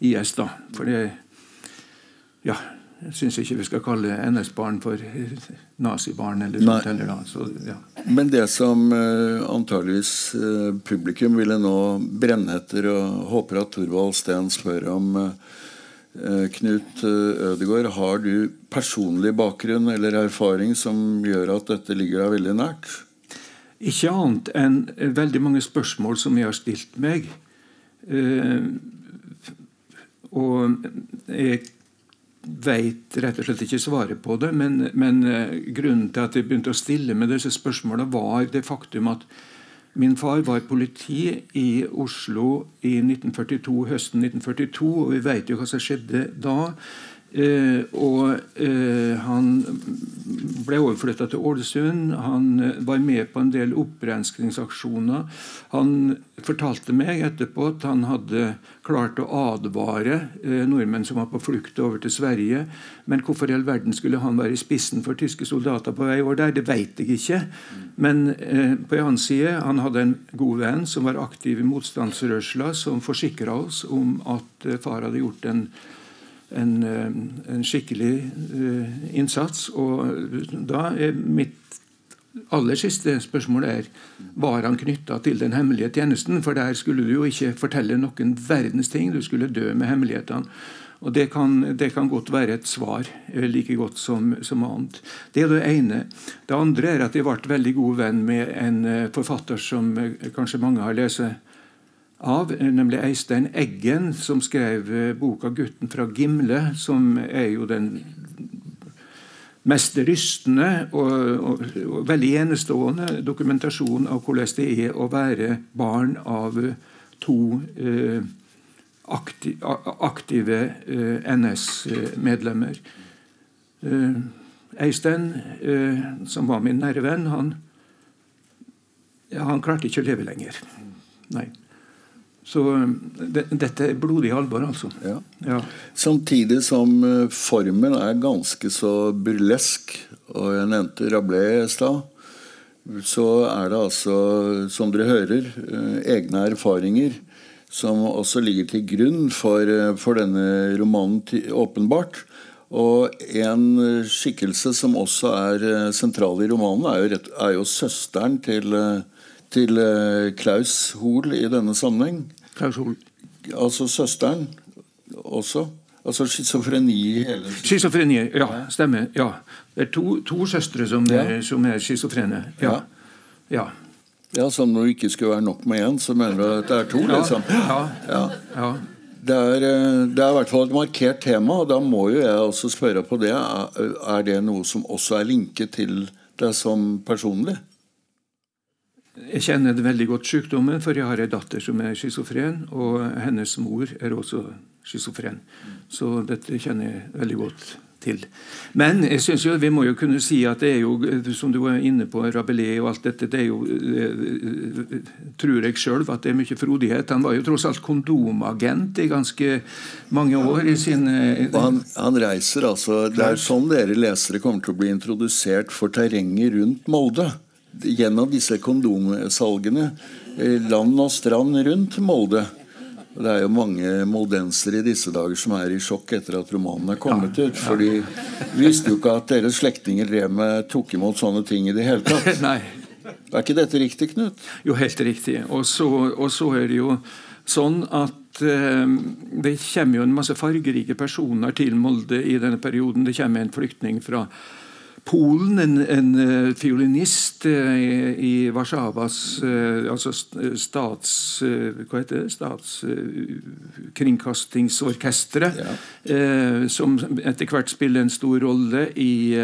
IS. da, for det ja, jeg syns ikke vi skal kalle NS-barn for nazibarn. eller sånt heller da. Så, ja. Men det som uh, antageligvis uh, publikum ville nå brenne etter, og håper at Thorvald Steen spør om uh, Knut Ødegård, har du personlig bakgrunn eller erfaring som gjør at dette ligger deg veldig nært? Ikke annet enn veldig mange spørsmål som jeg har stilt meg. og jeg veit rett og slett ikke svaret på det. Men, men, eh, grunnen til at jeg begynte å stille med disse spørsmålene, var det faktum at min far var politi i Oslo i 1942, høsten 1942, og vi veit jo hva som skjedde da. Eh, og eh, han ble overflytta til Ålesund. Han eh, var med på en del opprenskningsaksjoner. Han fortalte meg etterpå at han hadde klart å advare nordmenn som var på flukt over til Sverige. Men hvorfor i all verden skulle han være i spissen for tyske soldater på vei over der, det vet jeg ikke. Men på en annen side, han hadde en god venn som var aktiv i motstandsrørsla, som forsikra oss om at far hadde gjort en en, eh, en skikkelig uh, innsats. Og da er mitt aller siste spørsmål er var han knytta til den hemmelige tjenesten. For der skulle du jo ikke fortelle noen verdens ting. Du skulle dø med hemmelighetene. Og det kan, det kan, godt være et svar, eh, like godt som, som, annet. Det er det ene. Det andre er at jeg ble veldig god venn med en forfatter som kanskje mange har lest av, nemlig Eistein Eggen, som skrev eh, boka 'Gutten fra Gimle', som er jo den mest rystende og, og, og, veldig enestående dokumentasjon av hvordan det er å være barn av to eh, aktive, aktive eh, NS-medlemmer. Eh, Eistein, eh, som var min nære venn, han, han klarte ikke å leve lenger. Nei. Så det, dette er blodig alvor, altså. Ja. Ja. Samtidig som eh, formen er ganske så burlesk, og jeg nevnte Rabelais i stad, så er det altså, som dere hører, eh, egne erfaringer som også ligger til grunn for, eh, for denne romanen, åpenbart. Og en skikkelse som også er sentral i romanen, er jo, er jo søsteren til til Klaus Hoel i denne sammenheng. Klaus Hoel. Altså søsteren også? Altså schizofreni hele Schizofreni, ja. Stemmer. ja. Det er to, to søstre som, ja. er, som er schizofrene. Ja. ja. ja. Som når det ikke skulle være nok med én, så mener du at det er to? liksom. Ja. ja. Det er, eh, det er, i hvert fall et markert tema, og da må jo jeg også spørre på det. Er det noe som også er linket til deg som personlig? Jeg kjenner veldig godt sykdommen, for jeg har en datter som er schizofren, og hennes mor er også schizofren. Så dette kjenner jeg veldig godt til. Men jeg synes jo, vi må jo kunne si at det er jo, som du var inne på, Rabelais og alt dette, det er jo det, Tror jeg sjøl at det er mye frodighet. Han var jo tross alt kondomagent i ganske mange år i sin han, han, reiser altså Det er sånn dere lesere kommer til å bli introdusert for terrenget rundt Molde gjennom disse kondomsalgene eh, land og strand rundt Molde. Det er jo mange moldensere i disse dager som er i sjokk etter at romanen er kommet ja, ut. For de visste jo ikke at deres slektninger drev med tok imot sånne ting i det hele tatt. Nei. Er ikke dette riktig, Knut? Jo, helt riktig. Og så, og så er det jo sånn at eh, det kommer jo en masse fargerike personer til Molde i denne perioden. Det kommer en flyktning fra Polen, en, en uh, fiolinist uh, i, i Warszawas uh, altså stats... hva heter det? Statskringkastingsorkesteret. Ja. som etter hvert spiller en stor rolle i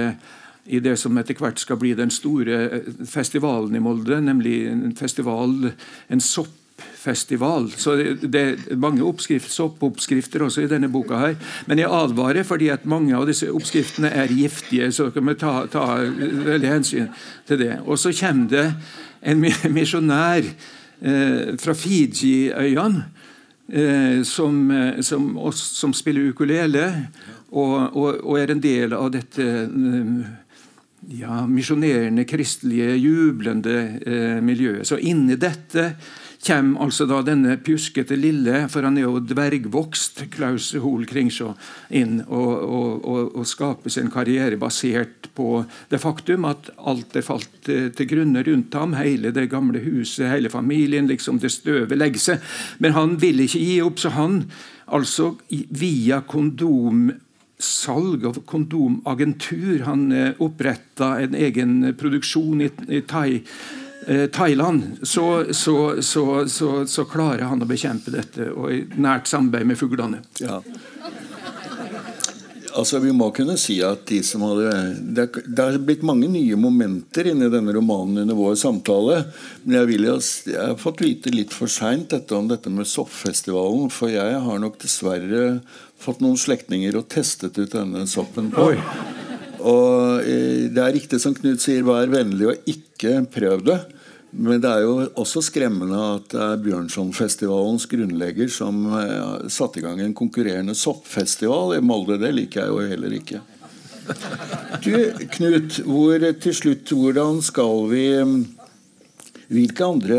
i det som etter hvert skal bli den store festivalen i Molde, nemlig en festival, en sopp festival. Så det er mange soppoppskrifter også i denne boka. her. Men jeg advarer fordi at mange av disse oppskriftene er giftige. Så kan vi ta, ta veldig hensyn til det. Og så kommer det en misjonær eh, fra Fiji-øyene. Eh, som, som, som, spiller ukulele og, og, og, er en del av dette eh, ja, misjonerende, kristelige, jublende eh, miljøet. Så inni dette kommer altså da denne pjuskete lille, for han er jo dvergvokst, Klaus Hoel Kringsjå, inn og, og, og, og skaper sin karriere basert på det faktum at alt er falt til grunne rundt ham. Hele det gamle huset, hele familien. liksom Det støvet legger seg. Men han vil ikke gi opp, så han altså via kondom salg av kondomagentur. Han eh, oppretta en egen produksjon i, i Thai Eh, Thailand, så, så, så, så, klarer han å bekjempe dette, og i nært samarbeid med fuglene. Ja. Altså, Vi må kunne si at de som hadde det, det har blitt mange nye momenter inni denne romanen under vår samtale. Men jeg, vil, jeg har fått vite litt for seint dette om dette med Soppfestivalen. For jeg har nok dessverre fått noen slektninger og testet ut denne soppen på. Oi. Og eh, Det er riktig som Knut sier, vær vennlig og ikke prøv det. Men det er jo også skremmende at det er Bjørnsonfestivalens grunnlegger som eh, satte i gang en konkurrerende soppfestival i Molde. Det liker jeg jo heller ikke. Du, Knut, hvor, til slutt, hvordan skal vi Hvilke andre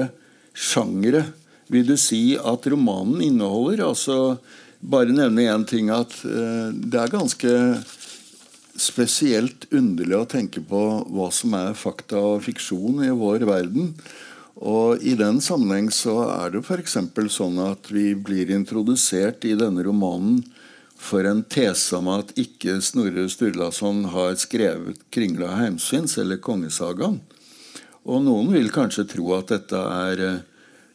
sjangere vil du si at romanen inneholder? Altså, bare nevne én ting, at uh, det er ganske spesielt underlig å tenke på hva som er fakta og fiksjon i vår verden. Og I den sammenheng så er det f.eks. sånn at vi blir introdusert i denne romanen for en tese om at ikke Snorre Sturlason har skrevet 'Kringla heimsyns' eller 'Kongesagaen'. Og noen vil kanskje tro at dette er eh,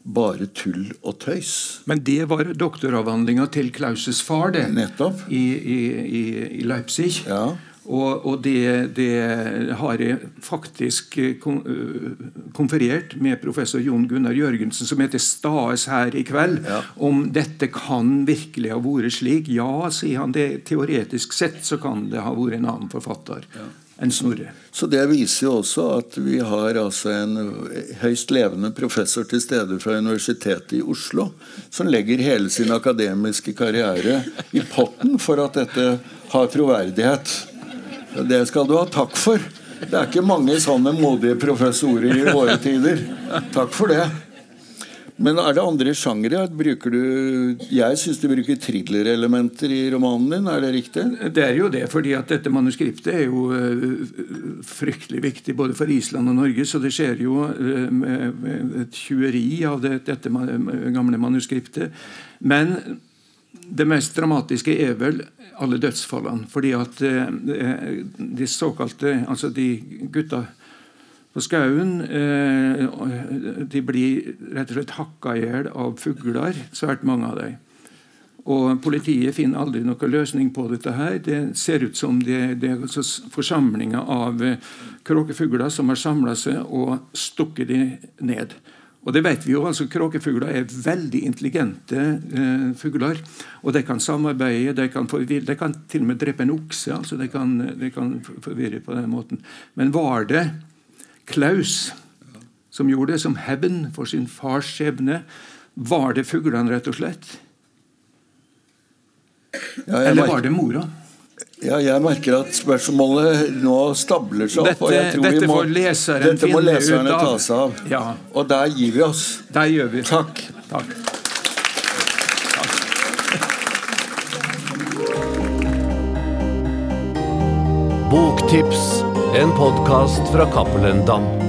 bare tull og tøys. Men det var doktoravhandlinga til Klauses far, det. Nettopp. I, i, i Leipzig. Ja. Og, og det, det, har jeg faktisk eh, eh, konferert med professor Jon Gunnar Jørgensen, som heter Staes her i kveld, ja. om dette kan virkelig ha vært slik. Ja, sier han. det Teoretisk sett så kan det ha vært en annen forfatter. Ja. enn Snorre. Så Det viser jo også at vi har altså en høyst levende professor til stede fra Universitetet i Oslo, som legger hele sin akademiske karriere i potten for at dette har troverdighet. Det skal du ha takk for. Det er ikke mange sånne modige professorer i våre tider. Takk for det. Men er det andre sjangere? Jeg syns du bruker thrillerelementer i romanen din. Er det riktig? Det er jo det, fordi at dette manuskriptet er jo uh, fryktelig viktig både for Island og Norge. Så det skjer jo uh, et tjueri av dette gamle manuskriptet. Men det mest dramatiske er vel alle dødsfallene. Fordi at eh, de såkalte Altså de gutta på skauen eh, de blir rett og slett hakka i hjel av fugler, svært mange av dem. Og Politiet finner aldri noen løsning på dette. her. Det ser ut som det, det er altså forsamlinger av eh, kråkefugler som har samla seg og stukket dem ned. Og det vet vi jo, altså Kråkefugler er veldig intelligente eh, fugler. Og de kan samarbeide, de kan, forvirre, de kan til og med drepe en okse. altså de kan, de kan forvirre på den måten. Men var det Klaus som gjorde det som hevn for sin fars skjebne? Var det fuglene, rett og slett? Ja, Eller var det mora? Ja, jeg merker at spørsmålet nå stabler seg opp. Dette, og jeg tror dette, må, leseren dette må leserne ta seg av. Ja. Og der gir vi oss. Der gjør vi. Takk. Takk. Boktips, en podkast fra Cappelen Dam.